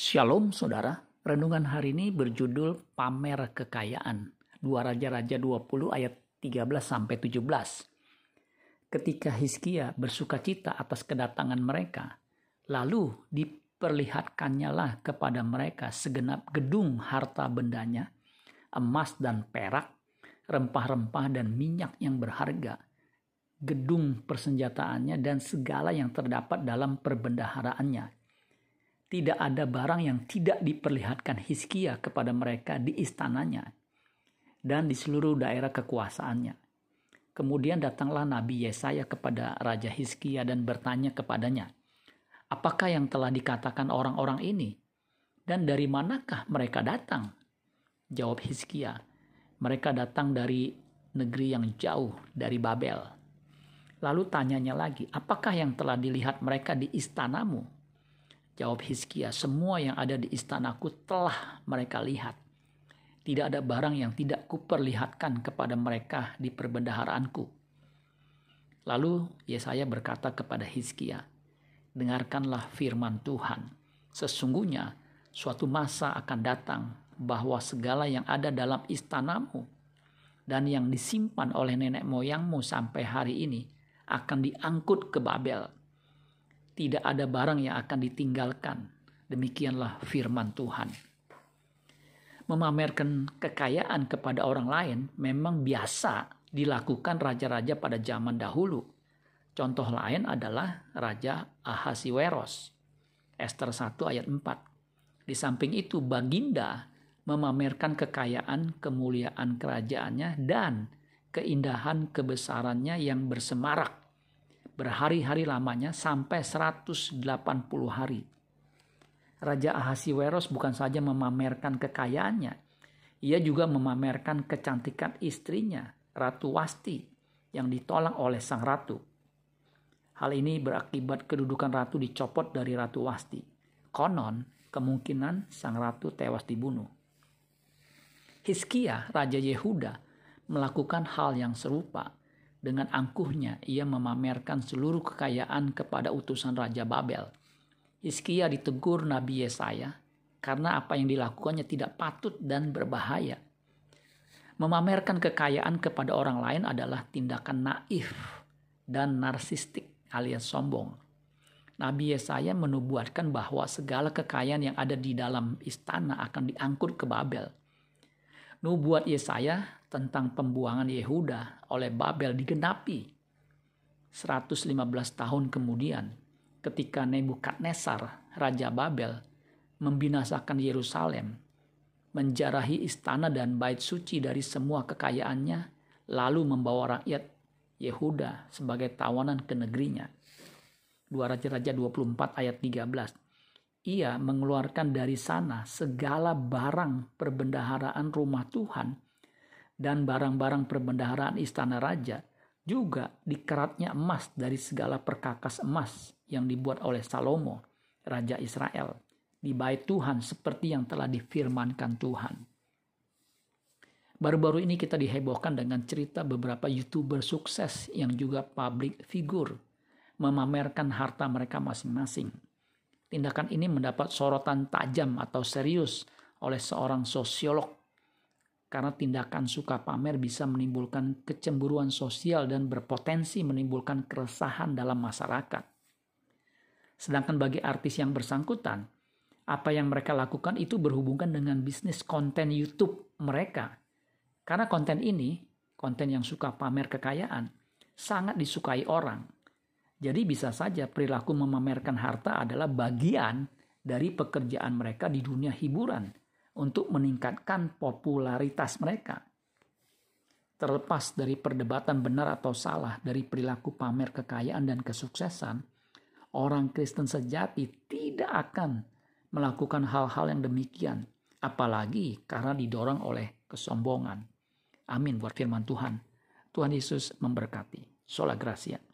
Shalom saudara, renungan hari ini berjudul Pamer Kekayaan. Dua Raja-Raja 20 ayat 13 sampai 17. Ketika Hizkia bersuka cita atas kedatangan mereka, lalu diperlihatkannya lah kepada mereka segenap gedung harta bendanya, emas dan perak, rempah-rempah dan minyak yang berharga, gedung persenjataannya dan segala yang terdapat dalam perbendaharaannya tidak ada barang yang tidak diperlihatkan Hizkia kepada mereka di istananya dan di seluruh daerah kekuasaannya. Kemudian datanglah Nabi Yesaya kepada Raja Hizkia dan bertanya kepadanya, Apakah yang telah dikatakan orang-orang ini? Dan dari manakah mereka datang? Jawab Hizkia, mereka datang dari negeri yang jauh dari Babel. Lalu tanyanya lagi, apakah yang telah dilihat mereka di istanamu? Jawab Hizkia, semua yang ada di istanaku telah mereka lihat. Tidak ada barang yang tidak kuperlihatkan kepada mereka di perbendaharaanku. Lalu Yesaya berkata kepada Hizkia, Dengarkanlah firman Tuhan. Sesungguhnya suatu masa akan datang bahwa segala yang ada dalam istanamu dan yang disimpan oleh nenek moyangmu sampai hari ini akan diangkut ke Babel tidak ada barang yang akan ditinggalkan. Demikianlah firman Tuhan. Memamerkan kekayaan kepada orang lain memang biasa dilakukan raja-raja pada zaman dahulu. Contoh lain adalah Raja Ahasiweros. Esther 1 ayat 4. Di samping itu Baginda memamerkan kekayaan, kemuliaan kerajaannya dan keindahan kebesarannya yang bersemarak berhari-hari lamanya sampai 180 hari. Raja Ahasiweros bukan saja memamerkan kekayaannya, ia juga memamerkan kecantikan istrinya, Ratu Wasti, yang ditolak oleh sang ratu. Hal ini berakibat kedudukan ratu dicopot dari Ratu Wasti. Konon, kemungkinan sang ratu tewas dibunuh. Hizkia, Raja Yehuda, melakukan hal yang serupa dengan angkuhnya ia memamerkan seluruh kekayaan kepada utusan Raja Babel. Hizkia ditegur Nabi Yesaya karena apa yang dilakukannya tidak patut dan berbahaya. Memamerkan kekayaan kepada orang lain adalah tindakan naif dan narsistik alias sombong. Nabi Yesaya menubuatkan bahwa segala kekayaan yang ada di dalam istana akan diangkut ke Babel. Nubuat Yesaya tentang pembuangan Yehuda oleh Babel digenapi 115 tahun kemudian ketika Nebukadnezar raja Babel membinasakan Yerusalem menjarahi istana dan bait suci dari semua kekayaannya lalu membawa rakyat Yehuda sebagai tawanan ke negerinya. 2 Raja-Raja 24 ayat 13 ia mengeluarkan dari sana segala barang perbendaharaan rumah Tuhan dan barang-barang perbendaharaan istana raja, juga dikeratnya emas dari segala perkakas emas yang dibuat oleh Salomo, Raja Israel, di bait Tuhan seperti yang telah difirmankan Tuhan. Baru-baru ini kita dihebohkan dengan cerita beberapa youtuber sukses yang juga public figure memamerkan harta mereka masing-masing. Tindakan ini mendapat sorotan tajam atau serius oleh seorang sosiolog karena tindakan suka pamer bisa menimbulkan kecemburuan sosial dan berpotensi menimbulkan keresahan dalam masyarakat. Sedangkan bagi artis yang bersangkutan, apa yang mereka lakukan itu berhubungan dengan bisnis konten YouTube mereka. Karena konten ini, konten yang suka pamer kekayaan, sangat disukai orang. Jadi bisa saja perilaku memamerkan harta adalah bagian dari pekerjaan mereka di dunia hiburan – untuk meningkatkan popularitas mereka. Terlepas dari perdebatan benar atau salah dari perilaku pamer kekayaan dan kesuksesan, orang Kristen sejati tidak akan melakukan hal-hal yang demikian, apalagi karena didorong oleh kesombongan. Amin buat firman Tuhan. Tuhan Yesus memberkati. Sola Gracia.